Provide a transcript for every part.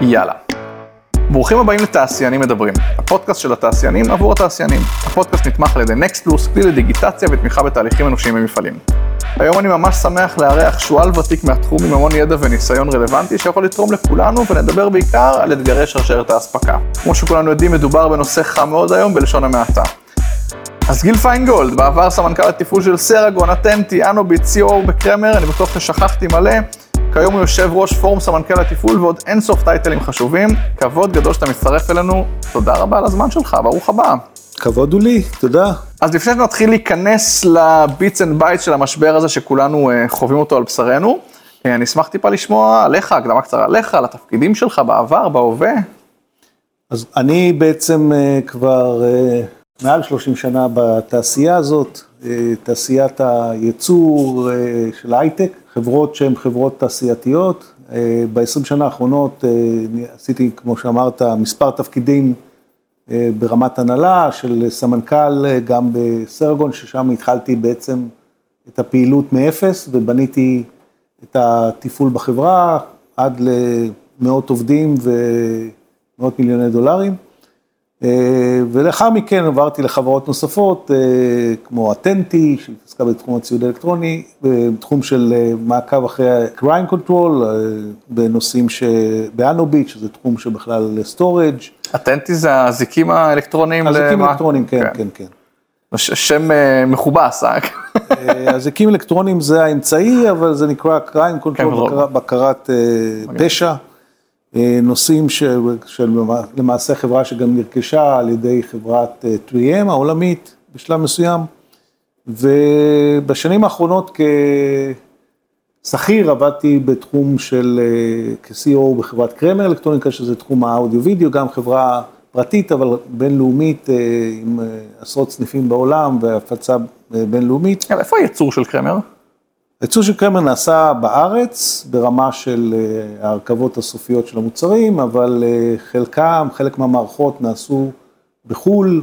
יאללה. ברוכים הבאים לתעשיינים מדברים, הפודקאסט של התעשיינים עבור התעשיינים. הפודקאסט נתמך על ידי נקסטפלוס, כלי לדיגיטציה ותמיכה בתהליכים אנושיים במפעלים. היום אני ממש שמח לארח שועל ותיק מהתחום עם המון ידע וניסיון רלוונטי שיכול לתרום לכולנו ונדבר בעיקר על אתגרי שרשרת האספקה. כמו שכולנו יודעים, מדובר בנושא חם מאוד היום בלשון המעטה. אז גיל פיינגולד, בעבר סמנכ"ל התפעול של סרגון, אטנטי, אנוביט, COO בקרמר, אני בטוח ששכחתי מלא. כיום הוא יושב ראש פורום סמנכ"ל התפעול ועוד אינסוף title ים חשובים. כבוד גדול שאתה מצטרף אלינו, תודה רבה על הזמן שלך, ברוך הבא. כבוד הוא לי, תודה. אז לפני שנתחיל להיכנס ל bits and bytes של המשבר הזה שכולנו אה, חווים אותו על בשרנו, אה, אני אשמח טיפה לשמוע עליך, הקדמה קצרה עליך, על התפקידים שלך בעבר, בהווה. אז אני בעצם אה, כבר מעל 30 שנה בתעשייה הזאת, תעשיית הייצור uh, של הייטק, חברות שהן חברות תעשייתיות. Uh, ב-20 שנה האחרונות עשיתי, כמו שאמרת, מספר תפקידים. ברמת הנהלה של סמנכ"ל גם בסרגון, ששם התחלתי בעצם את הפעילות מאפס ובניתי את התפעול בחברה עד למאות עובדים ומאות מיליוני דולרים. ולאחר מכן עברתי לחברות נוספות, כמו אטנטי, שהתעסקה בתחום הציוד האלקטרוני, בתחום של מעקב אחרי crime control, בנושאים ש... באנוביט, שזה תחום שבכלל storage. אטנטי זה האזיקים האלקטרוניים? האזיקים האלקטרוניים, כן, כן, כן. שם מכובס, אה? האזיקים אלקטרוניים זה האמצעי, אבל זה נקרא crime control, בקרת פשע. נושאים שלמעשה חברה שגם נרכשה על ידי חברת 3M העולמית בשלב מסוים, ובשנים האחרונות כשכיר עבדתי בתחום של, כ-CO בחברת קרמר אלקטרוניקה, שזה תחום האודיו-וידאו, גם חברה פרטית, אבל בינלאומית, עם עשרות סניפים בעולם והפצה בינלאומית. איפה הייצור של קרמר? הייצור של קרמר נעשה בארץ, ברמה של ההרכבות הסופיות של המוצרים, אבל חלקם, חלק מהמערכות נעשו בחו"ל,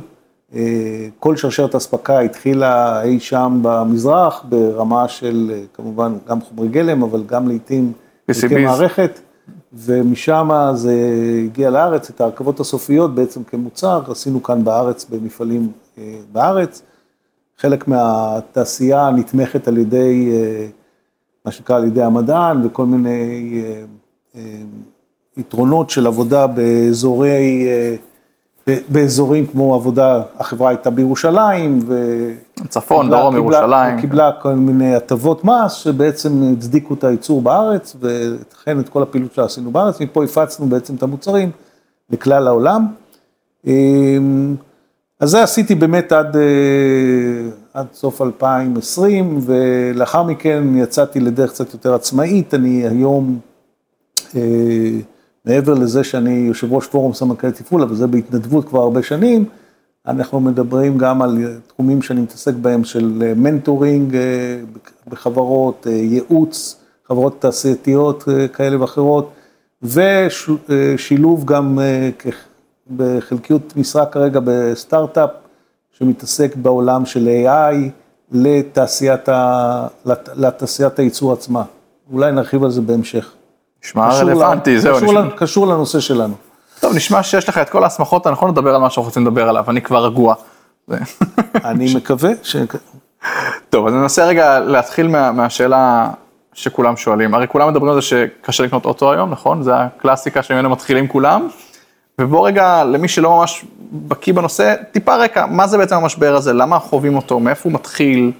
כל שרשרת אספקה התחילה אי שם במזרח, ברמה של כמובן גם חומרי גלם, אבל גם לעיתים חלקי מערכת, ומשם זה הגיע לארץ, את ההרכבות הסופיות בעצם כמוצר, עשינו כאן בארץ במפעלים בארץ. חלק מהתעשייה נתמכת על ידי, מה שנקרא על ידי המדען וכל מיני יתרונות של עבודה באזורי, באזורים כמו עבודה, החברה הייתה בירושלים. צפון, דרום ירושלים. קיבלה כל מיני הטבות מס שבעצם הצדיקו את הייצור בארץ, וכן את כל הפעילות שעשינו בארץ, מפה הפצנו בעצם את המוצרים לכלל העולם. אז זה עשיתי באמת עד, עד סוף 2020, ולאחר מכן יצאתי לדרך קצת יותר עצמאית, אני היום, מעבר לזה שאני יושב ראש פורום סמנכ"ל תפעול, אבל זה בהתנדבות כבר הרבה שנים, אנחנו מדברים גם על תחומים שאני מתעסק בהם של מנטורינג בחברות, ייעוץ, חברות תעשייתיות כאלה ואחרות, ושילוב גם בחלקיות משרה כרגע בסטארט-אפ, שמתעסק בעולם של AI לתעשיית, ה... לתעשיית הייצור עצמה. אולי נרחיב על זה בהמשך. נשמע רלוונטי, זהו. קשור, נשמע... קשור לנושא שלנו. טוב, נשמע שיש לך את כל ההסמכות הנכון לדבר על מה שאנחנו רוצים לדבר עליו, אני כבר רגוע. אני מקווה ש... טוב, אז ננסה רגע להתחיל מה, מהשאלה שכולם שואלים. הרי כולם מדברים על זה שקשה לקנות אוטו היום, נכון? זה הקלאסיקה שממנו מתחילים כולם. ובוא רגע, למי שלא ממש בקיא בנושא, טיפה רקע, מה זה בעצם המשבר הזה, למה חווים אותו, מאיפה הוא מתחיל?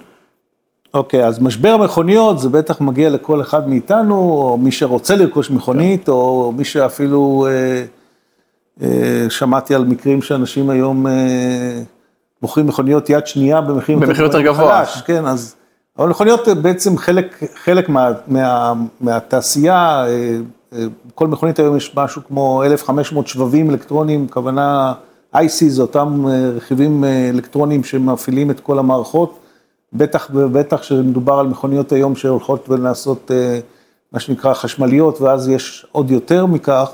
אוקיי, okay, אז משבר המכוניות זה בטח מגיע לכל אחד מאיתנו, או מי שרוצה לרכוש מכונית, okay. או מי שאפילו, אה, אה, שמעתי על מקרים שאנשים היום אה, מוכרים מכוניות יד שנייה במחיר במחיר יותר גבוה. חלש, כן, אז, אבל מכוניות בעצם חלק, חלק מה, מה, מהתעשייה, אה, כל מכונית היום יש משהו כמו 1,500 שבבים אלקטרוניים, כוונה IC זה אותם רכיבים אלקטרוניים שמפעילים את כל המערכות, בטח ובטח שמדובר על מכוניות היום שהולכות ולעשות מה שנקרא חשמליות, ואז יש עוד יותר מכך,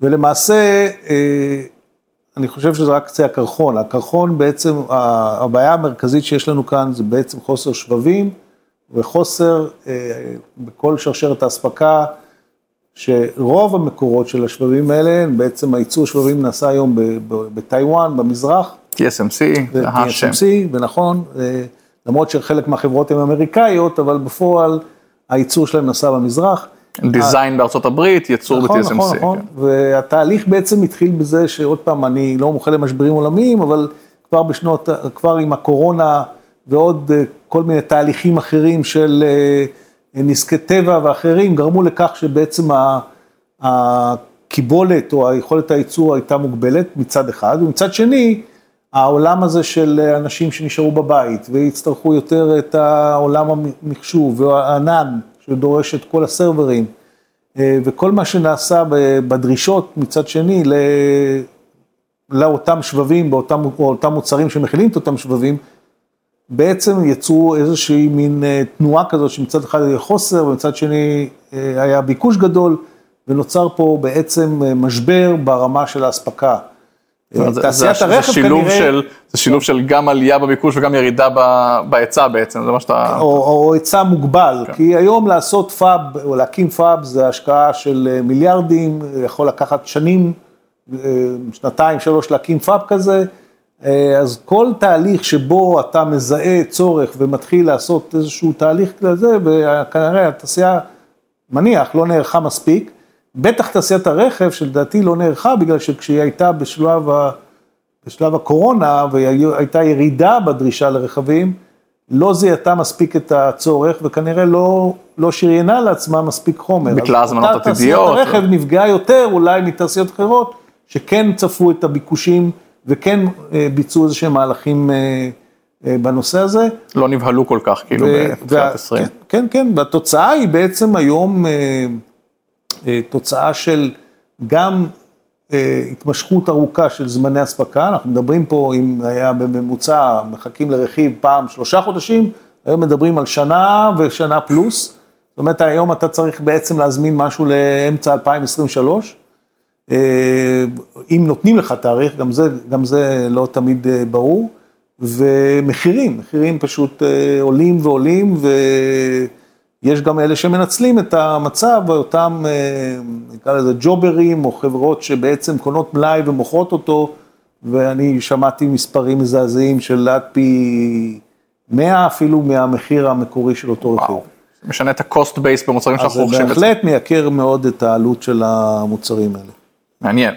ולמעשה אני חושב שזה רק קצה הקרחון, הקרחון בעצם, הבעיה המרכזית שיש לנו כאן זה בעצם חוסר שבבים וחוסר בכל שרשרת האספקה, שרוב המקורות של השבבים האלה, בעצם הייצור שבבים נעשה היום בטיוואן, במזרח. TSMC, השם. TSMC, ונכון, אה, למרות שחלק מהחברות הן אמריקאיות, אבל בפועל הייצור שלהם נעשה במזרח. דיזיין בארצות הברית, ייצור נכון, ב-TSMC. נכון, נכון, כן. והתהליך בעצם התחיל בזה שעוד פעם, אני לא מומחה למשברים עולמיים, אבל כבר בשנות, כבר עם הקורונה ועוד אה, כל מיני תהליכים אחרים של אה, נזקי טבע ואחרים, גרמו לכך שבעצם הקיבולת או היכולת הייצור הייתה מוגבלת מצד אחד, ומצד שני, העולם הזה של אנשים שנשארו בבית ויצטרכו יותר את העולם המחשוב והענן שדורש את כל הסרברים אה, וכל מה שנעשה בדרישות מצד שני לאותם שבבים, באותם, או אותם מוצרים שמכילים את אותם שבבים, בעצם יצרו איזושהי מין אה, תנועה כזאת שמצד אחד היה חוסר ומצד שני אה, היה ביקוש גדול ונוצר פה בעצם משבר ברמה של האספקה. תעשיית הרכב כנראה... של, זה שילוב של גם עלייה בביקוש וגם ירידה בהיצע בעצם, זה מה שאתה... או, היצע מוגבל, כן. כי היום לעשות פאב, או להקים פאב זה השקעה של אה, מיליארדים, יכול לקחת שנים, אה, שנתיים, שלוש להקים פאב כזה, אה, אז כל תהליך שבו אתה מזהה צורך ומתחיל לעשות איזשהו תהליך כזה, וכנראה התעשייה, מניח, לא נערכה מספיק, בטח תעשיית הרכב, שלדעתי לא נערכה, בגלל שכשהיא הייתה בשלב, ה, בשלב הקורונה, והייתה ירידה בדרישה לרכבים, לא זיהתה מספיק את הצורך, וכנראה לא, לא שריינה לעצמה מספיק חומר. ביטלה הזמנות עתידיות. תעשיית הרכב נפגעה יותר אולי מתעשיות אחרות, שכן צפו את הביקושים, וכן אה, ביצעו איזה שהם מהלכים אה, אה, בנושא הזה. לא נבהלו כל כך, כאילו, בתחילת 20. כן, כן, כן, והתוצאה היא בעצם היום... אה, תוצאה של גם התמשכות ארוכה של זמני אספקה, אנחנו מדברים פה, אם היה בממוצע, מחכים לרכיב פעם שלושה חודשים, היום מדברים על שנה ושנה פלוס, זאת אומרת היום אתה צריך בעצם להזמין משהו לאמצע 2023, אה, אם נותנים לך תאריך, גם זה, גם זה לא תמיד ברור, ומחירים, מחירים פשוט עולים ועולים, ו... יש גם אלה שמנצלים את המצב, אותם, אה, נקרא לזה ג'וברים, או חברות שבעצם קונות מלאי ומוכרות אותו, ואני שמעתי מספרים מזעזעים של עד פי 100 אפילו מהמחיר המקורי של אותו רכיב. משנה את ה-cost base במוצרים שאנחנו רוכשים. אז זה בהחלט מייקר מאוד את העלות של המוצרים האלה. מעניין.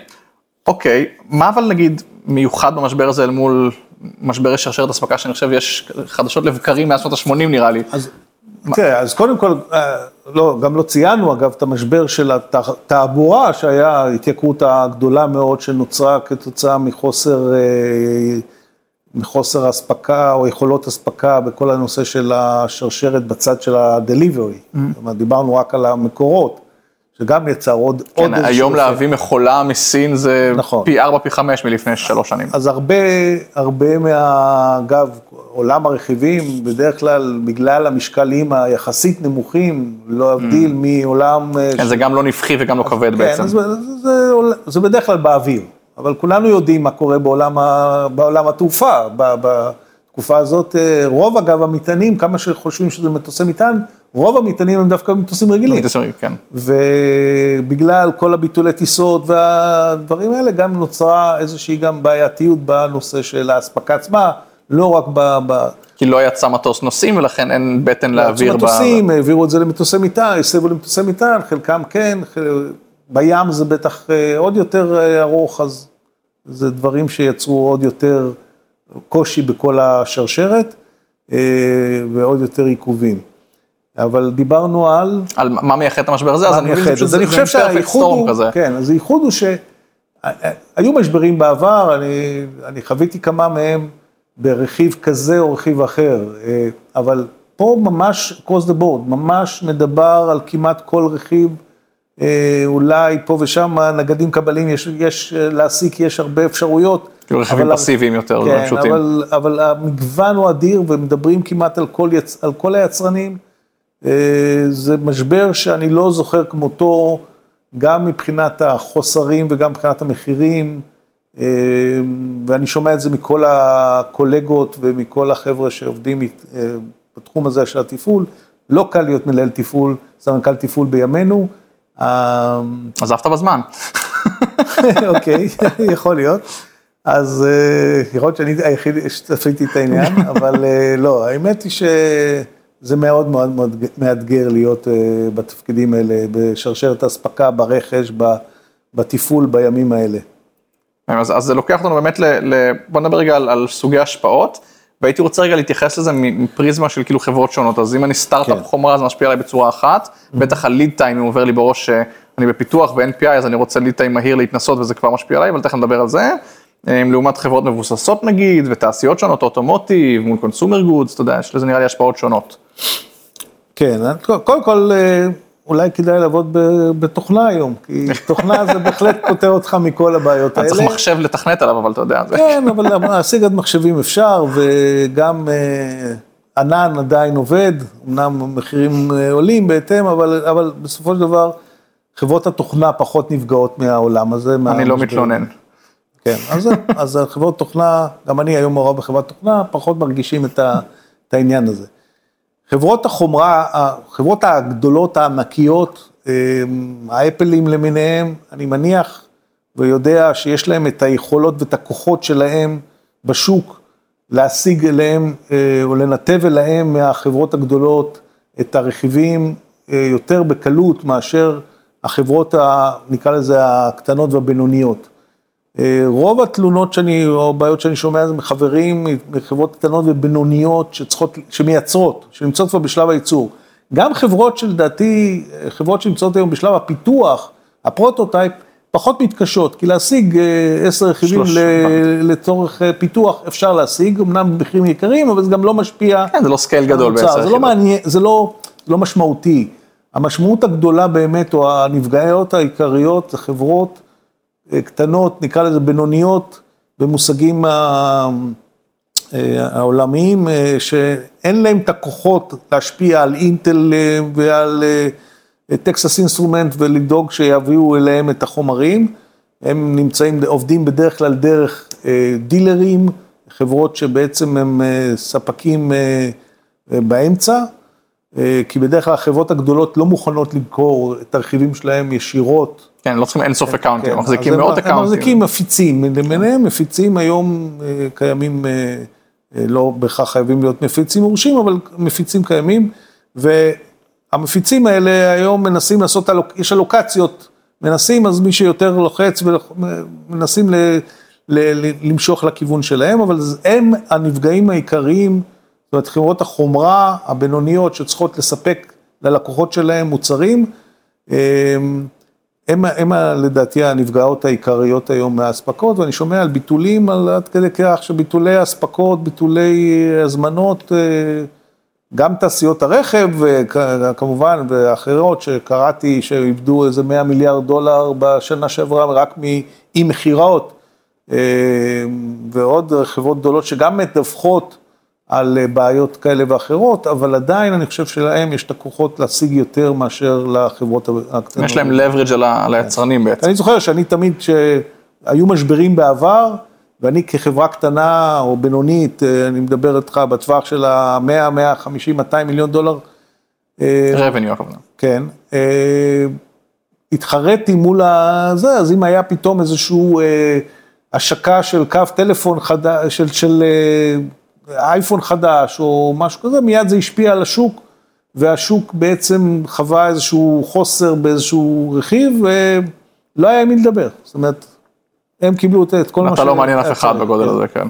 אוקיי, מה אבל נגיד מיוחד במשבר הזה אל מול משברי שרשרת אספקה, שאני חושב יש חדשות לבקרים מאז שנות ה-80 נראה לי. אז תראה, אז קודם כל, אה, לא, גם לא ציינו אגב את המשבר של התעבורה, שהיה ההתייקרות הגדולה מאוד שנוצרה כתוצאה מחוסר, אה, מחוסר אספקה או יכולות אספקה בכל הנושא של השרשרת בצד של ה-delivery. Mm-hmm. זאת אומרת, דיברנו רק על המקורות. שגם יצר עוד... כן, עוד היום להביא מכולה מסין זה נכון. פי 4, פי 5 מלפני שלוש שנים. אז הרבה, הרבה מה... אגב, עולם הרכיבים, בדרך כלל, בגלל המשקלים היחסית נמוכים, לא להבדיל mm. מעולם... אה, כן, ש... זה גם לא נפחי וגם לא כבד כן, בעצם. זה, זה, זה, זה בדרך כלל באוויר, אבל כולנו יודעים מה קורה בעולם, ה... בעולם התעופה. ב... בתקופה הזאת, אה, רוב אגב המטענים, כמה שחושבים שזה מטוסי מטען, רוב המטענים הם דווקא מטוסים רגילים. מטוסים, כן. ובגלל כל הביטולי טיסות והדברים האלה, גם נוצרה איזושהי גם בעייתיות בנושא של האספקה עצמה, לא רק ב... ב... כי לא יצא מטוס נוסעים ולכן אין בטן לא להעביר. ב... מטוסים, העבירו את זה למטוסי מטען, הסבו למטוסי מטען, חלקם כן, חל... בים זה בטח אה, עוד יותר אה, ארוך, אז זה דברים שיצרו עוד יותר קושי בכל השרשרת אה, ועוד יותר עיכובים. אבל דיברנו על... על מה מייחד את המשבר הזה, אז אני מבין שזה שהייחוד הוא, כזה. כן, אז הייחוד הוא שהיו משברים בעבר, אני, אני חוויתי כמה מהם ברכיב כזה או רכיב אחר, אה, אבל פה ממש cross the board, ממש מדבר על כמעט כל רכיב, אה, אולי פה ושם נגדים קבלים, יש, יש להסיק, יש הרבה אפשרויות. כאילו רכיבים פסיביים יותר, כן, פשוטים. אבל, אבל המגוון הוא אדיר ומדברים כמעט על כל, יצ, על כל היצרנים. אה, זה משבר שאני לא זוכר כמותו, גם מבחינת החוסרים וגם מבחינת המחירים, אה, ואני שומע את זה מכל הקולגות ומכל החבר'ה שעובדים אה, בתחום הזה של התפעול. לא קל להיות מנהל תפעול, סמנכ"ל תפעול בימינו. עזבת בזמן. אוקיי, יכול להיות. אז יכול להיות שאני היחיד שצפיתי את העניין, אבל לא, האמת היא שזה מאוד מאוד מאוד מאתגר להיות אה, בתפקידים האלה, בשרשרת האספקה, ברכש, בתפעול בימים האלה. אז, אז זה לוקח אותנו באמת ל... ל בוא נדבר רגע על, על סוגי השפעות, והייתי רוצה רגע להתייחס לזה מפריזמה של כאילו חברות שונות, אז אם אני סטארט-אפ כן. חומרה זה משפיע עליי בצורה אחת, mm-hmm. בטח הליד טיים אם עובר לי בראש שאני בפיתוח ו-NPI אז אני רוצה ליד טיים מהיר להתנסות וזה כבר משפיע עליי, אבל תכף נדבר על זה. לעומת חברות מבוססות נגיד, ותעשיות שונות, אוטומוטיב, מול קונסומר גודס, אתה יודע, יש לזה נראה לי השפעות שונות. כן, קודם כל, אה, אולי כדאי לעבוד בתוכנה היום, כי תוכנה זה בהחלט פותר אותך מכל הבעיות האלה. צריך מחשב לתכנת עליו, אבל אתה יודע. כן, אבל להשיג עד מחשבים אפשר, וגם אה, ענן עדיין עובד, אמנם המחירים אה, עולים בהתאם, אבל, אבל בסופו של דבר, חברות התוכנה פחות נפגעות מהעולם הזה. אני לא מתלונן. כן, אז, אז חברות תוכנה, גם אני היום מעורב בחברת תוכנה, פחות מרגישים את, ה, את העניין הזה. חברות החומרה, החברות הגדולות, הענקיות, אמ, האפלים למיניהם, אני מניח ויודע שיש להם את היכולות ואת הכוחות שלהם בשוק להשיג אליהם אה, או לנתב אליהם מהחברות הגדולות את הרכיבים אה, יותר בקלות מאשר החברות, נקרא לזה, הקטנות והבינוניות. אה, רוב התלונות שאני, או בעיות שאני שומע זה מחברים, מחברות קטנות ובינוניות שצריכות, שמייצרות, שנמצאות כבר בשלב הייצור. גם חברות שלדעתי, חברות שנמצאות היום בשלב הפיתוח, ה prototype, פחות מתקשות, כי להשיג אה, עשר רכיבים לצורך אה, פיתוח אפשר להשיג, אמנם במחירים יקרים, אבל זה גם לא משפיע. כן, זה לא scale גדול בעשר רכיבים. זה לא מעניין, זה לא, לא משמעותי. המשמעות הגדולה באמת, או הנפגעות העיקריות, זה חברות קטנות, נקרא לזה בינוניות, במושגים אה, העולמיים, אה, שאין להם את הכוחות להשפיע על אינטל אה, ועל טקסס אינסטרומנט ולדאוג שיביאו אליהם את החומרים. הם נמצאים, עובדים בדרך כלל דרך דילרים, חברות שבעצם הם ספקים באמצע. כי בדרך כלל החברות הגדולות לא מוכנות למכור את הרכיבים שלהם ישירות כן, לא צריכים אינסוף אקאונטים, כן, מחזיקים מאות אקאונטים. הם מחזיקים מפיצים, למיניהם מפיצים היום אה, קיימים, אה, אה, לא בהכרח חייבים להיות מפיצים מורשים, אבל מפיצים קיימים, והמפיצים האלה היום מנסים לעשות, יש אלוקציות, מנסים, אז מי שיותר לוחץ ומנסים למשוך לכיוון שלהם, אבל הם הנפגעים העיקריים, זאת אומרת, חברות החומרה הבינוניות שצריכות לספק ללקוחות שלהם מוצרים, הם, הם לדעתי הנפגעות העיקריות היום מהאספקות, ואני שומע על ביטולים, על עד כדי כך שביטולי אספקות, ביטולי הזמנות, אה, גם תעשיות הרכב, כמובן, ואחרות שקראתי שאיבדו איזה 100 מיליארד דולר בשנה שעברה רק מאי מכירות, אה, ועוד חברות גדולות שגם מדווחות על אה, בעיות כאלה ואחרות, אבל עדיין אני חושב שלהם יש את הכוחות להשיג יותר מאשר לחברות הקטנות. יש להם leverage על היצרנים בעצם. אני זוכר שאני תמיד, שהיו משברים בעבר, ואני כחברה קטנה או בינונית, אה, אני מדבר איתך בטווח של ה-100, 150, 200 מיליון דולר. אה, revenue הכוונה. כן. התחרתי מול הזה, אז אם היה פתאום איזשהו השקה של קו טלפון חדש, של, של אייפון חדש או משהו כזה, מיד זה השפיע על השוק, והשוק בעצם חווה איזשהו חוסר באיזשהו רכיב, ולא היה עם מי לדבר. זאת אומרת, הם קיבלו את כל מה ש... אתה לא מעניין אף אחד בגודל הזה, כן.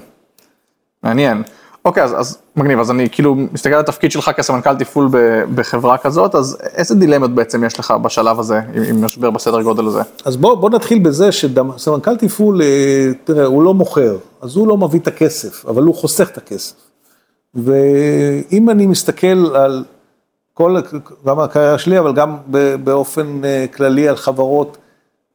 מעניין. אוקיי, אז, אז מגניב, אז אני כאילו מסתכל על התפקיד שלך כסמנכ"ל תפעול בחברה כזאת, אז איזה דילמות בעצם יש לך בשלב הזה, עם, עם משבר בסדר גודל הזה? אז בוא, בוא נתחיל בזה שסמנכ"ל תפעול, אה, תראה, הוא לא מוכר, אז הוא לא מביא את הכסף, אבל הוא חוסך את הכסף. ואם אני מסתכל על כל, גם הקריירה שלי, אבל גם באופן אה, כללי על חברות,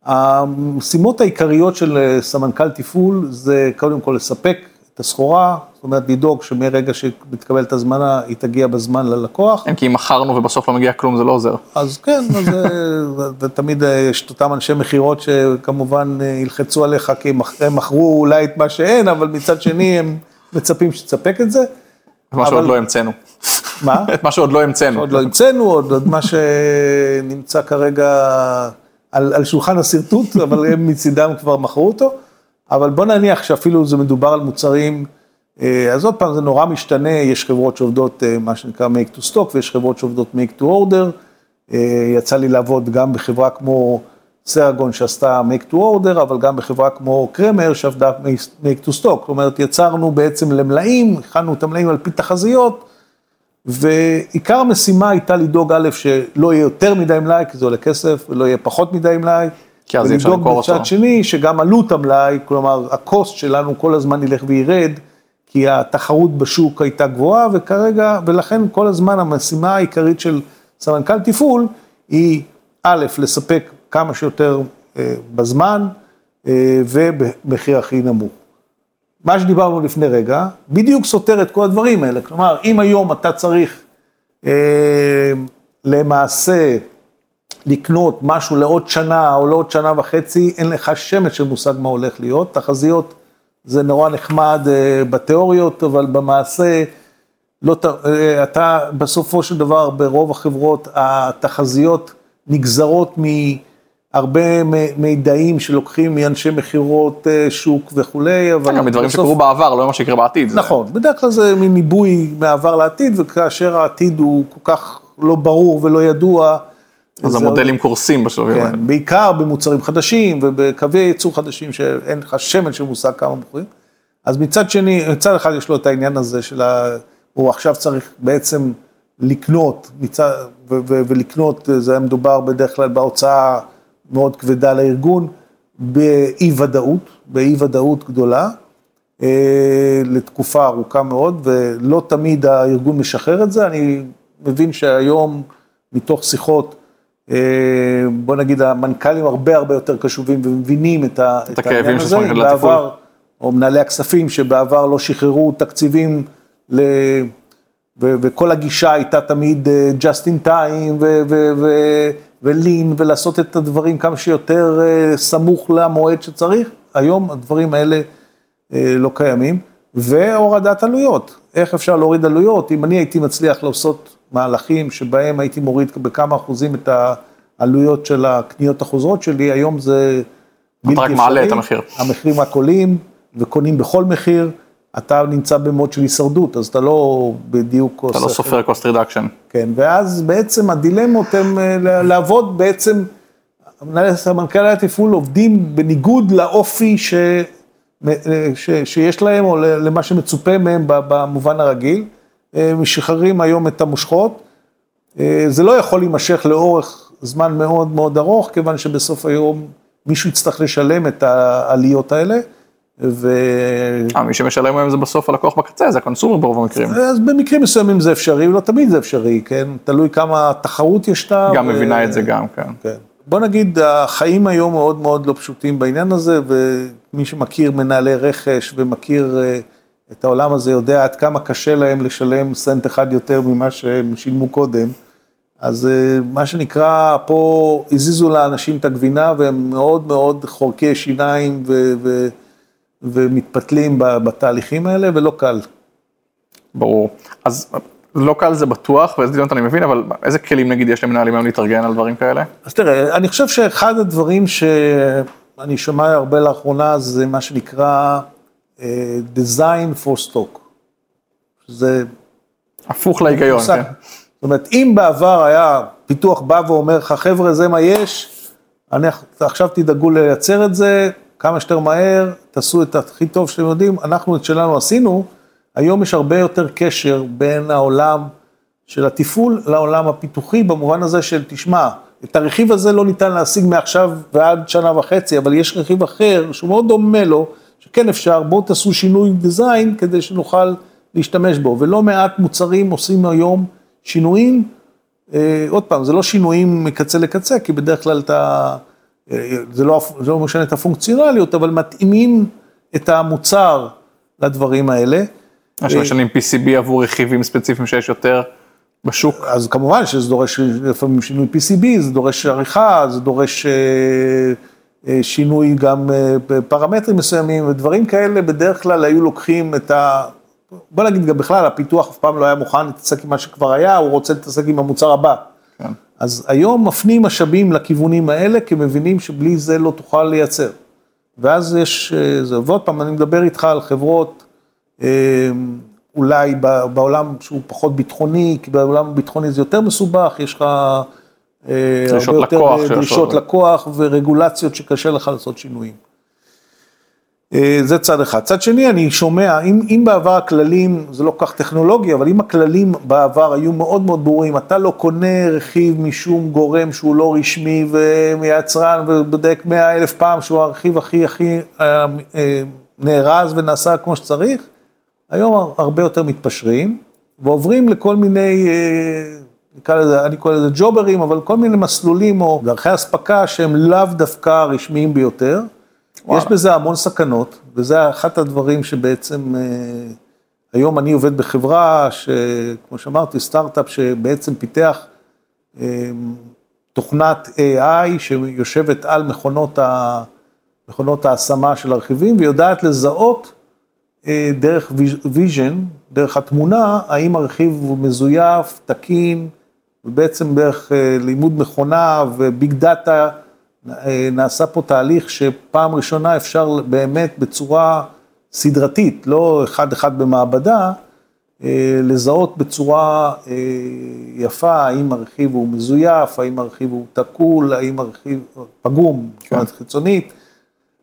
המשימות העיקריות של אה, סמנכ"ל תפעול זה קודם כל לספק את הסחורה, זאת אומרת לדאוג שמרגע שמתקבלת הזמנה, היא תגיע בזמן ללקוח. כן, כי אם מכרנו ובסוף לא מגיע כלום, זה לא עוזר. אז כן, אז תמיד יש את אותם אנשי מכירות שכמובן אה, ילחצו עליך, כי הם מכרו אולי את מה שאין, אבל מצד שני הם מצפים שתספק את זה. מה שעוד לא המצאנו. מה? את מה שעוד לא המצאנו. עוד לא המצאנו, עוד, עוד מה שנמצא כרגע על, על שולחן השרטוט, אבל הם מצידם כבר מכרו אותו. אבל בוא נניח שאפילו זה מדובר על מוצרים, אה, אז עוד פעם, זה נורא משתנה, יש חברות שעובדות אה, מה שנקרא make to stock, ויש חברות שעובדות make to order. אה, יצא לי לעבוד גם בחברה כמו סרגון שעשתה make to order, אבל גם בחברה כמו קרמר שעבדה make to stock. זאת אומרת, יצרנו בעצם למלאים, הכנו את המלאים על פי תחזיות, ועיקר המשימה הייתה לדאוג א', שלא יהיה יותר מדי מלאי, כי זה עולה כסף, ולא יהיה פחות מדי מלאי. כי אז אי אפשר למכור אותו. ולדאוג בצד שני, שגם עלות המלאי, כלומר, הקוסט שלנו כל הזמן ילך וירד, כי התחרות בשוק הייתה גבוהה, וכרגע, ולכן כל הזמן המשימה העיקרית של סמנכ"ל תפעול, היא א', לספק כמה שיותר אה, בזמן, אה, ובמחיר הכי נמוך. מה שדיברנו לפני רגע, בדיוק סותר את כל הדברים האלה. כלומר, אם היום אתה צריך אה, למעשה לקנות משהו לעוד שנה או לעוד שנה וחצי, אין לך שמץ של מושג מה הולך להיות. תחזיות זה נורא נחמד אה, בתיאוריות, אבל במעשה, לא, אה, אתה בסופו של דבר, ברוב החברות, התחזיות נגזרות מ... הרבה מידעים שלוקחים מאנשי מכירות אה, שוק וכולי, אבל... גם מדברים שקרו בעבר, לא מה שיקרה בעתיד. נכון, בדרך כלל זה מין ניבוי מעבר לעתיד, וכאשר העתיד הוא כל כך לא ברור ולא ידוע. אז המודלים קורסים בשלבים האלה. כן, בעיקר במוצרים חדשים ובקווי ייצור חדשים שאין לך שמן של מושג כמה מוכרים. אז מצד שני, מצד אחד יש לו את העניין הזה של ה... הוא עכשיו צריך בעצם לקנות, מצד, ו- ו- ולקנות, זה היה מדובר בדרך כלל בהוצאה מאוד כבדה לארגון, באי ודאות, באי ודאות גדולה, אה, לתקופה ארוכה מאוד, ולא תמיד הארגון משחרר את זה. אני מבין שהיום, מתוך שיחות, בוא נגיד, המנכ"לים הרבה הרבה יותר קשובים ומבינים את, את העניין הזה, בעבר, או מנהלי הכספים שבעבר לא שחררו תקציבים ל... ו- וכל הגישה הייתה תמיד אה, just in time, ו- ו- ו- ולין, ולעשות את הדברים כמה שיותר אה, סמוך למועד שצריך. היום הדברים האלה אה, לא קיימים. והורדת עלויות. איך אפשר להוריד עלויות? אם אני הייתי מצליח לעשות מהלכים שבהם הייתי מוריד בכמה אחוזים את העלויות של הקניות החוזרות שלי, היום זה בלתי אפשרי. אתה רק מעלה את המחיר. המחירים רק עולים וקונים בכל מחיר. אתה נמצא במוד של הישרדות, אז אתה לא בדיוק אתה לא סופר cost reduction. כן, ואז בעצם הדילמות הן אה, לעבוד בעצם, מנכ"לי התפעול עובדים בניגוד לאופי ש, אה, ש, שיש להם, או למה שמצופה מהם במובן הרגיל. אה, משחררים היום את המושכות. זה לא יכול להימשך לאורך זמן מאוד מאוד ארוך, כיוון שבסוף היום מישהו יצטרך לשלם את העליות האלה. ו... אה, מי שמשלם היום זה בסוף הלקוח בקצה, זה הקונסומר ברוב המקרים. אז במקרים מסוימים זה אפשרי, לא תמיד זה אפשרי, כן? תלוי כמה תחרות יש לה. גם ו... מבינה את זה גם, כן. כן. בוא נגיד, החיים היום מאוד מאוד לא פשוטים בעניין הזה, ומי שמכיר מנהלי רכש ומכיר אה, את העולם הזה, יודע עד כמה קשה להם לשלם סנט אחד יותר ממה שהם שילמו קודם. אז אה, מה שנקרא, פה הזיזו לאנשים את הגבינה, והם מאוד מאוד חורקי שיניים ו... ו... ומתפתלים בתהליכים האלה, ולא קל. ברור. אז לא קל זה בטוח, ואיזה דיון אני מבין, אבל איזה כלים נגיד יש למנהלים היום להתארגן על דברים כאלה? אז תראה, אני חושב שאחד הדברים שאני שומע הרבה לאחרונה, זה מה שנקרא design for stock. זה... הפוך להיגיון, כן. זאת אומרת, אם בעבר היה פיתוח בא ואומר לך, חבר'ה, זה מה יש, אני, עכשיו תדאגו לייצר את זה, כמה שיותר מהר, תעשו את הכי טוב שאתם יודעים, אנחנו את שלנו עשינו, היום יש הרבה יותר קשר בין העולם של התפעול לעולם הפיתוחי, במובן הזה של, תשמע, את הרכיב הזה לא ניתן להשיג מעכשיו ועד שנה וחצי, אבל יש רכיב אחר שהוא מאוד דומה לו, שכן אפשר, בואו תעשו שינוי דיזיין כדי שנוכל להשתמש בו, ולא מעט מוצרים עושים היום שינויים, אה, עוד פעם, זה לא שינויים מקצה לקצה, כי בדרך כלל אתה... זה לא, זה לא משנה את הפונקציונליות, אבל מתאימים את המוצר לדברים האלה. מה שמשנים PCB עבור רכיבים ספציפיים שיש יותר בשוק. אז כמובן שזה דורש לפעמים שינוי PCB, זה דורש עריכה, זה דורש אה, אה, שינוי גם בפרמטרים אה, מסוימים, ודברים כאלה בדרך כלל היו לוקחים את בוא נגיד גם בכלל, הפיתוח אף פעם לא היה מוכן להתעסק עם מה שכבר היה, הוא רוצה להתעסק עם המוצר הבא. כן. אז היום מפנים משאבים לכיוונים האלה, כי מבינים שבלי זה לא תוכל לייצר. ואז יש, אה, זה, ועוד פעם, אני מדבר איתך על חברות, אה, אולי בעולם שהוא פחות ביטחוני, כי בעולם הביטחוני זה יותר מסובך, יש לך אה, הרבה יותר אה, דרישות. לקוח ורגולציות שקשה לך לעשות שינויים. אה, זה צד אחד. צד שני, אני שומע, אם, אם בעבר הכללים, זה לא כל כך טכנולוגי, אבל אם הכללים בעבר היו מאוד מאוד ברורים, אתה לא קונה רכיב משום גורם שהוא לא רשמי ויצרן ובודק מאה אלף פעם שהוא הרכיב הכי הכי אה, אה, נארז ונעשה כמו שצריך, היום הרבה יותר מתפשרים ועוברים לכל מיני, אה, נקרא לזה, אני קורא לזה ג'וברים, אבל כל מיני מסלולים או דרכי אספקה שהם לאו דווקא הרשמיים ביותר. וואלה. יש בזה המון סכנות, וזה אחד הדברים שבעצם, אה, היום אני עובד בחברה, שכמו שאמרתי, סטארט-אפ שבעצם פיתח אה, תוכנת AI שיושבת על מכונות, ה, מכונות ההשמה של הרכיבים, ויודעת לזהות אה, דרך vision, דרך התמונה, האם הרכיב הוא מזויף, תקין, ובעצם דרך אה, לימוד מכונה וbig data, אה, נעשה פה תהליך שפעם ראשונה אפשר באמת בצורה סדרתית, לא אחד-אחד במעבדה, אה, לזהות בצורה יפה האם הרכיב הוא מזויף, האם הרכיב הוא תקול, האם הרכיב פגום, זאת אומרת חיצונית.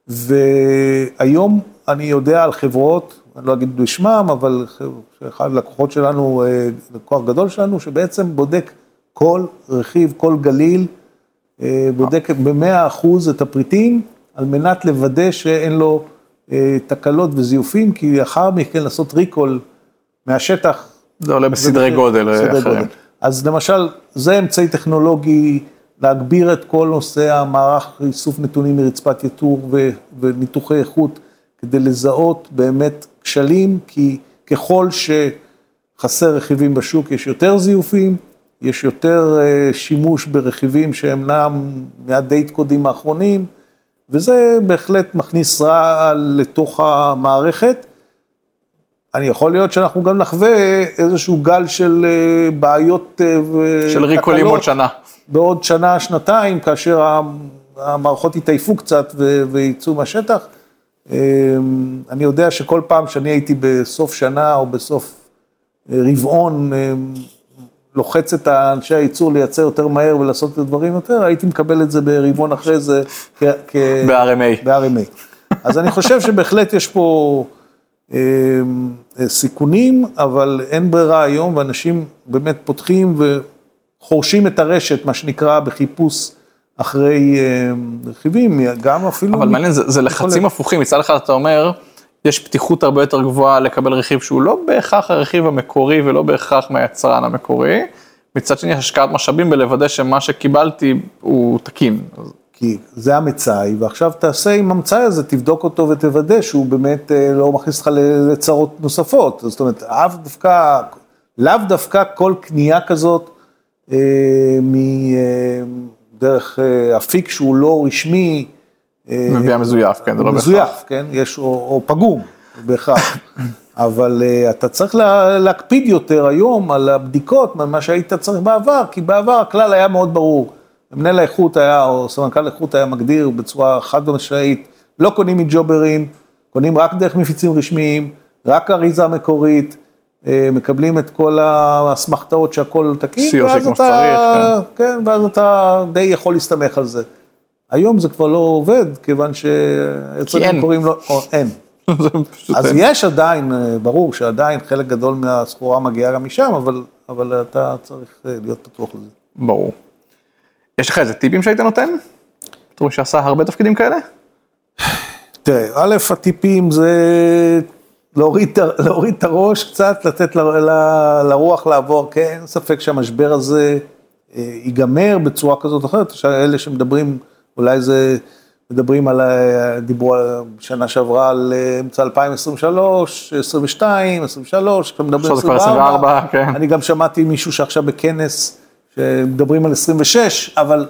והיום אני יודע על חברות, אני לא אגיד בשמם, אבל אחד הלקוחות שלנו, לקוח גדול שלנו, שבעצם בודק כל רכיב, כל גליל, אה, בודק במאה אחוז את הפריטים, על מנת לוודא שאין לו אה, תקלות וזיופים, כי לאחר מכן לעשות ריקול מהשטח. זה עולה בסדרי גודל אה, אחרים. גודל. אז למשל, זה אמצעי טכנולוגי להגביר את כל נושא המערך איסוף נתונים מרצפת יתור ו- וניתוחי איכות, כדי לזהות באמת כשלים, כי ככל שחסר רכיבים בשוק, יש יותר זיופים, יש יותר אה, שימוש ברכיבים שאינם מהדייט קודים האחרונים, וזה בהחלט מכניס רעל לתוך המערכת. אני יכול להיות שאנחנו גם נחווה איזשהו גל של אה, בעיות אה. של ריקולים עוד שנה. בעוד שנה, שנתיים, כאשר המערכות יתעייפו קצת ויצאו מהשטח. אני יודע שכל פעם שאני הייתי בסוף שנה או בסוף רבעון, לוחץ את אנשי הייצור לייצר יותר מהר ולעשות את הדברים יותר, הייתי מקבל את זה ברבעון אחרי זה כ- ב-RMA. ב-RMA. אז אני חושב שבהחלט יש פה אה, אה, סיכונים, אבל אין ברירה היום, ואנשים באמת פותחים וחורשים את הרשת, מה שנקרא, בחיפוש אחרי אה, רכיבים, גם אפילו... אבל מעניין, זה, זה לחצים הפוכים, מצד אחד אתה אומר, יש פתיחות הרבה יותר גבוהה לקבל רכיב שהוא לא בהכרח הרכיב המקורי ולא בהכרח מהיצרן המקורי, מצד שני השקעת משאבים בלוודא שמה שקיבלתי הוא תקין. כי זה המצאי, ועכשיו תעשה עם המצאי הזה, תבדוק אותו ותוודא שהוא באמת אה, לא מכניס אותך לצרות נוספות. זאת אומרת, לאו דווקא, לאו דווקא כל קנייה כזאת אה, מדרך אה, אפיק שהוא לא רשמי, אה, מביאה מזויף, כן, זה לא בהכרח. מזויף, כן? יש, או, או פגום, בהכרח. אבל uh, אתה צריך לה, להקפיד יותר היום על הבדיקות ממה שהיית צריך בעבר, כי בעבר הכלל היה מאוד ברור. מנהל האיכות היה, או סמנכ"ל איכות היה מגדיר בצורה חד משמעית, לא קונים מג'וברים, קונים רק דרך מפיצים רשמיים, רק אריזה מקורית, אה, מקבלים את כל האסמכתאות שהכל תקין, ואז אתה, שצריך, כן, ואז אתה די יכול להסתמך על זה. היום זה כבר לא עובד, כיוון שהיצרנים. קוראים לו, או, אין. אז אין. יש עדיין, אה, ברור שעדיין חלק גדול מהסחורה מגיעה גם משם, אבל, אבל אתה צריך אה, להיות פתוח לזה. ברור. יש לך איזה טיפים שהיית נותן? בתור מי שעשה הרבה תפקידים כאלה? תראה, א', הטיפים זה להוריד, להוריד את הראש קצת, לתת ל, ל, לרוח לעבור, כן, אין ספק שהמשבר הזה אה, ייגמר בצורה כזאת או אחרת, אלה שמדברים, אולי זה, מדברים על, ה- דיברו על- שנה שעברה על אה, אמצע 2023, 22, 23, עכשיו מדברים זה כבר 24, כן. אני גם שמעתי מישהו שעכשיו בכנס, שמדברים על 26, אבל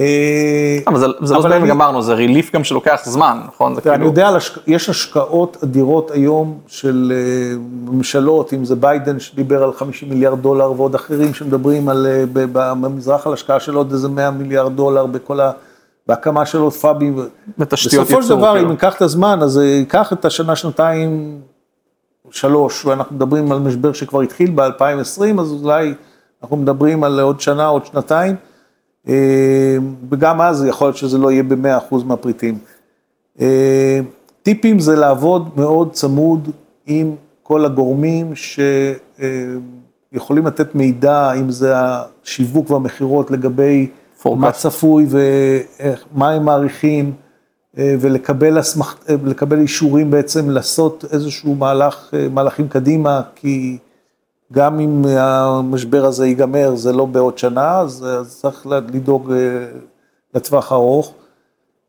אה, אבל זה זה לא זמן גמרנו, זה ריליף גם שלוקח זמן, נכון? זה אני כאילו... יודע, על יש השקעות אדירות היום של אה, ממשלות, אם זה ביידן שדיבר על 50 מיליארד דולר ועוד אחרים שמדברים על, אה, במזרח על השקעה של עוד איזה 100 מיליארד דולר בכל ה... בהקמה של עוד פאבים. בתשתיות בסופו של דבר, כאילו. אם ייקח את הזמן, אז ייקח את השנה, שנתיים, שלוש, ואנחנו מדברים על משבר שכבר התחיל ב-2020, אז אולי אנחנו מדברים על עוד שנה, עוד שנתיים, אה, וגם אז יכול להיות שזה לא יהיה ב-100% מהפריטים. אה, טיפים זה לעבוד מאוד צמוד עם כל הגורמים שיכולים לתת מידע, אם זה השיווק והמכירות לגבי. מה צפוי ומה הם מעריכים, אה, ולקבל הסמכ... אה, אישורים בעצם לעשות איזשהו מהלך, אה, מהלכים קדימה, כי גם אם המשבר הזה ייגמר, זה לא בעוד שנה, אז, אז צריך לדאוג לטווח הארוך.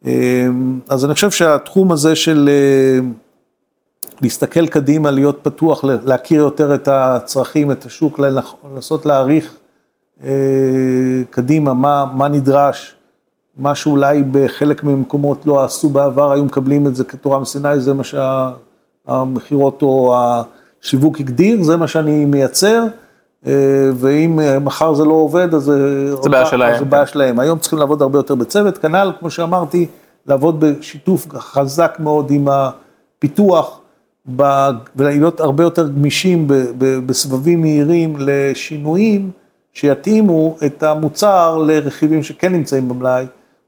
אה, אז אני חושב שהתחום הזה של להסתכל קדימה, להיות פתוח, להכיר יותר את הצרכים, את השוק, לנסות להעריך קדימה מה, מה נדרש, מה שאולי בחלק מהמקומות לא עשו בעבר, היו מקבלים את זה כתורה מסיני, זה מה שהמכירות או השיווק הגדיר, זה מה שאני מייצר, אה, ואם מחר זה לא עובד, אז זה בעיה שלהם. זה בעיה שלהם. היום צריכים לעבוד הרבה יותר בצוות, כנ"ל, כמו שאמרתי, לעבוד בשיתוף חזק מאוד עם הפיתוח, ולהיות הרבה יותר גמישים בסבבים מהירים לשינויים שיתאימו את המוצר לרכיבים שכן נמצאים במלאי,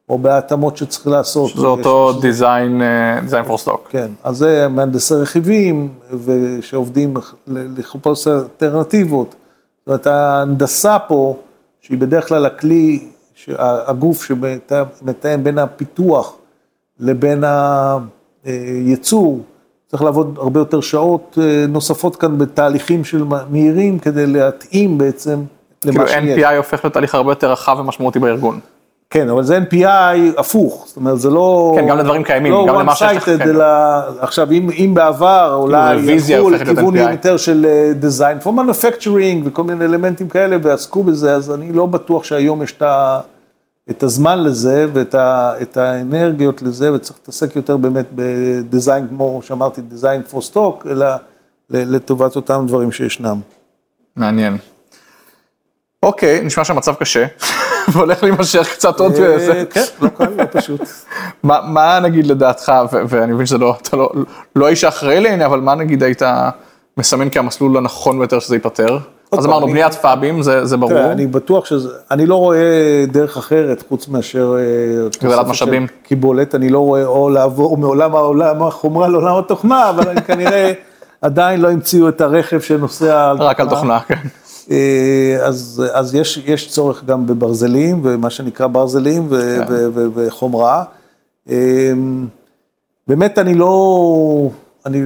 או בהתאמות שצריך לעשות. זה אותו דיזיין, דיזיין פור סטוק. כן, אז זה מהנדסי רכיבים, ושעובדים ל- לחפש אלטרנטיבות. זאת אומרת, ההנדסה פה, שהיא בדרך כלל הכלי, הגוף שמתאם בין הפיתוח לבין הייצור, צריך לעבוד הרבה יותר שעות אה, נוספות כאן בתהליכים של מהירים, כדי להתאים בעצם למה שיש. NPI הופך להיות תהליך הרבה יותר רחב ומשמעותי בארגון. כן, אבל זה NPI הפוך, זאת אומרת, זה לא... כן, גם לדברים קיימים, לא גם למה שיש לך, one-sided, כן. אלא... עכשיו, אם, אם בעבר אולי ילכו לכיוון. יותר של אה, design for manufacturing וכל מיני אלמנטים כאלה ועסקו בזה, אז אני לא בטוח שהיום יש את, ה, את הזמן לזה ואת ה, את האנרגיות לזה, וצריך להתעסק יותר באמת בדיזיין, כמו שאמרתי, design for stock, אלא לטובת אותם דברים שישנם. מעניין. אוקיי, נשמע שהמצב קשה, והולך להימשך קצת עוד... אה, זה. כן, לא קל, לא פשוט. מה, נגיד לדעתך, ואני מבין שזה לא, אתה לא, לא האיש האחראי לעניין, אבל מה נגיד היית מסמן כמסלול הנכון ביותר שזה ייפתר? אז אמרנו, בניית פאבים, זה, ברור. אני בטוח שזה, אני לא רואה דרך אחרת חוץ מאשר... אה, תוספת משאבים. קיבולת, אני לא רואה או לעבור מעולם העולם החומרה לעולם התוכנה, אבל כנראה עדיין לא המציאו את הרכב שנוסע על רק על תוכנה, כן. אה, אז, אז יש, יש צורך גם בברזלים, ומה שנקרא ברזלים ו, כן. ו, ו, וחומרה. אה, באמת אני לא, אני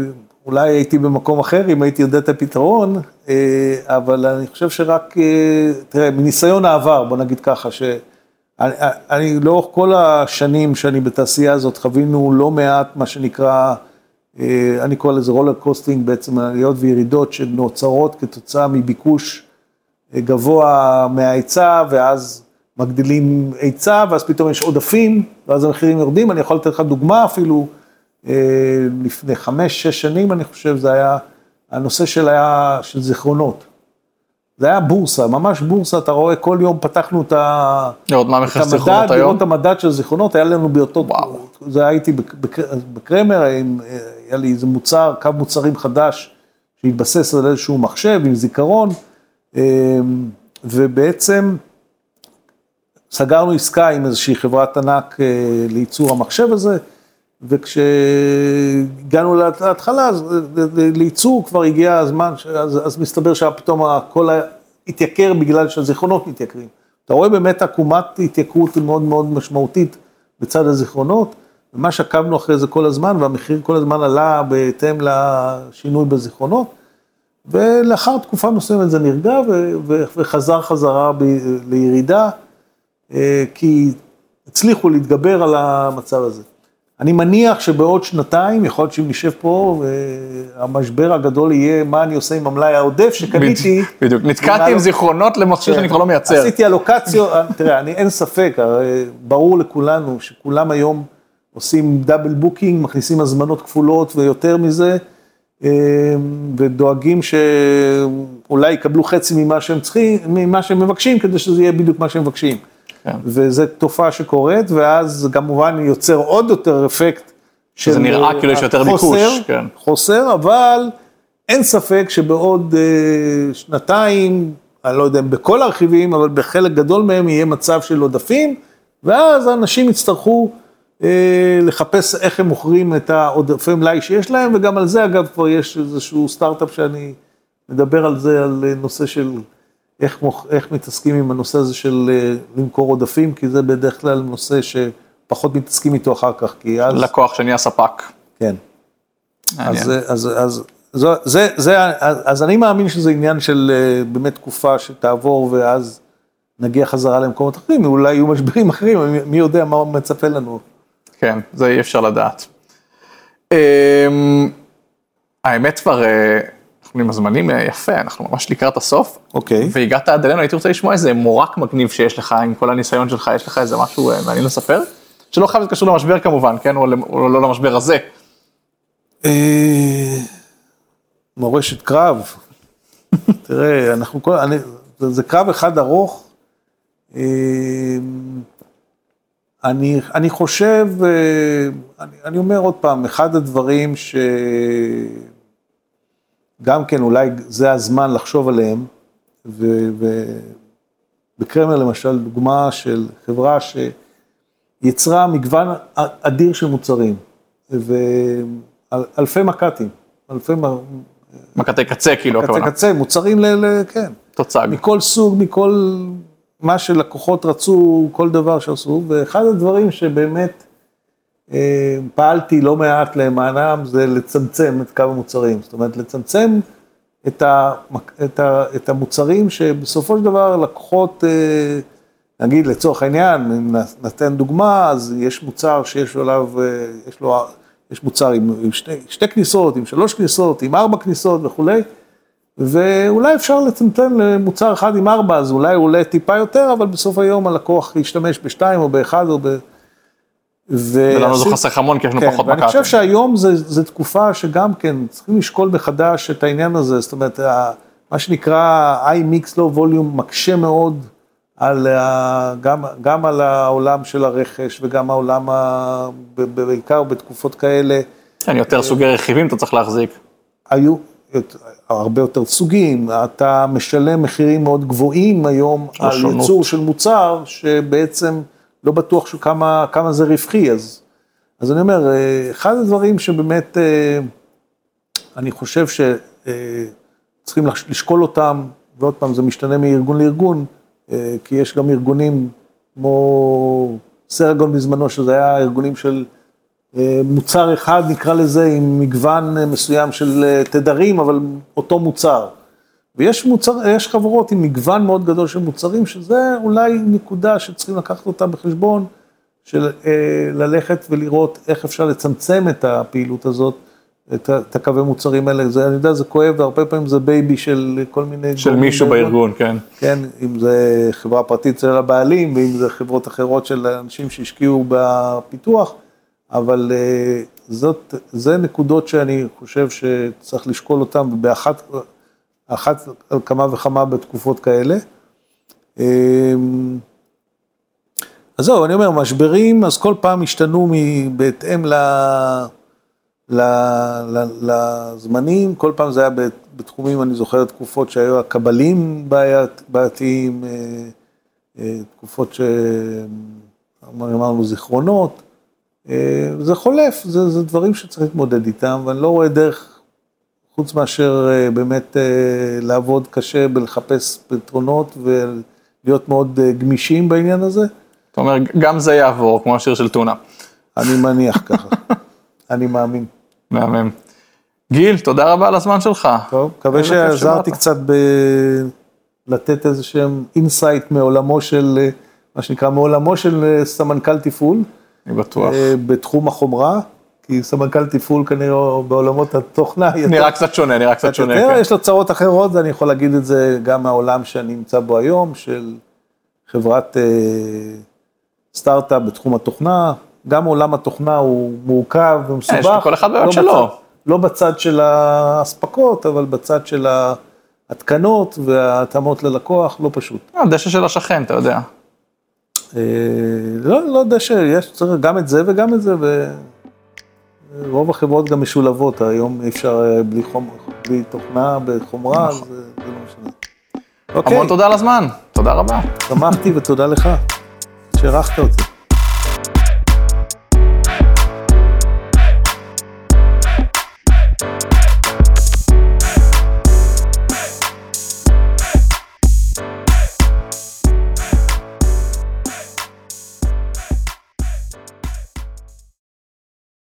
אולי הייתי במקום אחר אם הייתי יודע את הפתרון, אה, אבל אני חושב שרק, אה, תראה, מניסיון העבר, בוא נגיד ככה, שאני אני לאורך כל השנים שאני בתעשייה הזאת חווינו לא מעט מה שנקרא, אני קורא לזה roller coasting, בעצם עליות וירידות שנוצרות כתוצאה מביקוש גבוה מההיצע, ואז מגדילים היצע, ואז פתאום יש עודפים, ואז המחירים יורדים. אני יכול לתת לך דוגמה אפילו, אה, לפני חמש, שש שנים, אני חושב, זה היה הנושא של, היה, של זיכרונות. זה היה בורסה, ממש בורסה, אתה רואה, כל יום פתחנו את ה... לראות מה את המחיר זיכרונות המדד, היום. לראות את המדד של זיכרונות, היה לנו באותו, וואו. זה הייתי בק- בק- בקרמר, היה לי איזה מוצר, קו מוצרים חדש, שהתבסס על איזשהו מחשב עם זיכרון, ובעצם סגרנו עסקה עם איזושהי חברת ענק אה, לייצור המחשב הזה, וכשהגענו לה- להתחלה, אז ל- ל- לייצור כבר הגיע הזמן, אז, אז מסתבר שפתאום הכל התייקר בגלל שהזיכרונות מתייקרים. אתה רואה באמת עקומת התייקרות מאוד מאוד משמעותית בצד הזיכרונות, ומה שעקבנו אחרי זה כל הזמן, והמחיר כל הזמן עלה בהתאם לשינוי בזיכרונות, ולאחר תקופה מסוימת זה נרגע וחזר חזרה לירידה, אה, כי הצליחו להתגבר על המצב הזה. אני מניח שבעוד שנתיים, יכול להיות שאם נשב פה, והמשבר הגדול יהיה מה אני עושה עם המלאי העודף שקניתי. בדיוק, נתקעתי עם זיכרונות למכשיר שאני כבר לא מייצר. עשיתי אלוקציות, תראה, אני אין ספק, ברור לכולנו שכולם היום עושים double booking, מכניסים הזמנות כפולות ויותר מזה, ודואגים שאולי יקבלו חצי ממה שהם צריכים, ממה שהם מבקשים, כדי שזה יהיה בדיוק מה שהם מבקשים. כן. וזו תופעה שקורית, ואז כמובן יוצר עוד יותר אפקט של... זה נראה כאילו יש יותר ביקוש, כן. חוסר, אבל אין ספק שבעוד uh, שנתיים, אני לא יודע אם בכל הרכיבים, אבל בחלק גדול מהם יהיה מצב של עודפים, ואז האנשים יצטרכו לחפש איך הם מוכרים את העודפי מלאי שיש להם, וגם על זה אגב כבר יש איזשהו סטארט-אפ שאני מדבר על זה, על נושא של... איך, מוח, איך מתעסקים עם הנושא הזה של אה, למכור עודפים, כי זה בדרך כלל נושא שפחות מתעסקים איתו אחר כך, כי אז... לקוח שנהיה ספק. כן. אז, אז, אז, זה, זה, זה, אז, אז אני מאמין שזה עניין של אה, באמת תקופה שתעבור ואז נגיע חזרה למקומות אחרים, אולי יהיו משברים אחרים, מי יודע מה מצפה לנו. כן, זה אי אפשר לדעת. אמ, האמת כבר... אה, אנחנו עם הזמנים אה, יפה, אנחנו ממש לקראת הסוף. אוקיי. והגעת עד אלינו, הייתי רוצה לשמוע איזה מורק מגניב שיש לך עם כל הניסיון שלך, יש לך איזה משהו אה, מעניין לספר? שלא חייב להיות קשור למשבר כמובן, כן? או, לא למשבר הזה. מורשת קרב. תראה, אנחנו כל... אני, זה קרב אחד ארוך. אני, אני חושב, אני, אני אומר עוד פעם, אחד הדברים ש... גם כן אולי זה הזמן לחשוב עליהם, ובקרמר למשל דוגמה של חברה שיצרה מגוון אדיר של מוצרים, ואלפי מק"טים, אלפי... מק"טי קצה כאילו הכוונה. מק"טי קצה, מוצרים ל... ל כן. תוצג. מכל סוג, מכל מה שלקוחות רצו, כל דבר שעשו, ואחד הדברים שבאמת אה, פעלתי לא מעט למענם, זה לצמצם את כמה מוצרים. זאת אומרת, לצמצם את, ה, את, ה, את המוצרים שבסופו של דבר לקוחות, אה, נגיד לצורך העניין, אם נתן דוגמה, אז יש מוצר שיש עליו, אה, יש לו, יש מוצר עם, עם שתי, שתי כניסות, עם שלוש כניסות, עם ארבע כניסות וכולי, ואולי אפשר לצמצם למוצר אחד עם ארבע, אז אולי הוא עולה טיפה יותר, אבל בסוף היום הלקוח ישתמש בשתיים או באחד או ב... ולנו זה חסך המון כי יש לנו כן, פחות מק"טים. ואני חושב שהיום זו תקופה שגם כן צריכים לשקול מחדש את העניין הזה, זאת אומרת, מה שנקרא I mix low volume מקשה מאוד על, גם, גם על העולם של הרכש וגם העולם, ה, בעיקר בתקופות כאלה. כן, יותר סוגי רכיבים אתה צריך להחזיק. היו הרבה יותר סוגים, אתה משלם מחירים מאוד גבוהים היום על ייצור של מוצר שבעצם... לא בטוח שכמה, כמה זה רווחי, אז, אז אני אומר, אה, אחד הדברים שבאמת אה, אני חושב שצריכים אה, לשקול אותם, ועוד פעם, זה משתנה מארגון לארגון, כי יש גם ארגונים כמו סרגון בזמנו, שזה היה ארגונים של מוצר אחד, נקרא לזה, עם מגוון מסוים של תדרים, אבל אותו מוצר. ויש מוצר, יש חברות עם מגוון מאוד גדול של מוצרים, שזה אולי נקודה שצריכים לקחת אותה בחשבון, של אה, ללכת ולראות איך אפשר לצמצם את הפעילות הזאת, את, את הקווי מוצרים האלה. זה, אני יודע, זה כואב, והרבה פעמים זה baby של כל מיני... של מישהו בארגון, כן. כן, אם זה חברה פרטית של הבעלים, ואם זה חברות אחרות של אנשים שהשקיעו בפיתוח, אבל אה, זאת, זה נקודות שאני חושב שצריך לשקול אותן, ובאחת... על אחת כמה וכמה בתקופות כאלה. אמ, אז זהו, אני אומר, משברים, אז כל פעם השתנו בהתאם ל... ל, לזמנים, כל פעם זה היה בתחומים, אני זוכר תקופות שהיו הקבלים בעיית, בעייתיים, אה, אה, תקופות שאמרנו זיכרונות, אה, זה חולף, זה, זה דברים שצריך להתמודד איתם, ואני לא רואה דרך חוץ מאשר אה, באמת אה, לעבוד קשה בלחפש פתרונות ולהיות מאוד אה, גמישים בעניין הזה. אתה אומר, גם זה יעבור, כמו השיר של טונה. אני מניח ככה, אני מאמין. מהמם. גיל, תודה רבה על הזמן שלך. טוב, מקווה שעזרתי קצת ב... לתת איזה שהם insight מעולמו של, מה שנקרא, מעולמו של סמנכ"ל תפעול. אני בטוח. אה, בתחום החומרה, כי סמנכ"ל תפעול כנראה בעולמות התוכנה. נראה קצת שונה, נראה קצת שונה. יותר, כן. יש לו צרות אחרות, ואני יכול להגיד את זה גם מהעולם שאני נמצא בו היום, של חברת אה, סטארט-אפ בתחום התוכנה. גם עולם התוכנה הוא מורכב ומסובך. יש לכל אחד בעיות לא שלו. בצד- לא בצד של האספקות, אבל בצד של ההתקנות וההתאמות ללקוח, לא פשוט. אה, דשא של השכן, אתה יודע. אה, לא, לא יודע שיש, צריך גם את זה וגם את זה, ורוב החברות גם משולבות, היום אי אפשר אה, בלי, חומר, בלי תוכנה בחומרה, אז אה, זה לא משנה. אוקיי, המון תודה על הזמן, תודה רבה. שמחתי ותודה לך שאירחת אותי.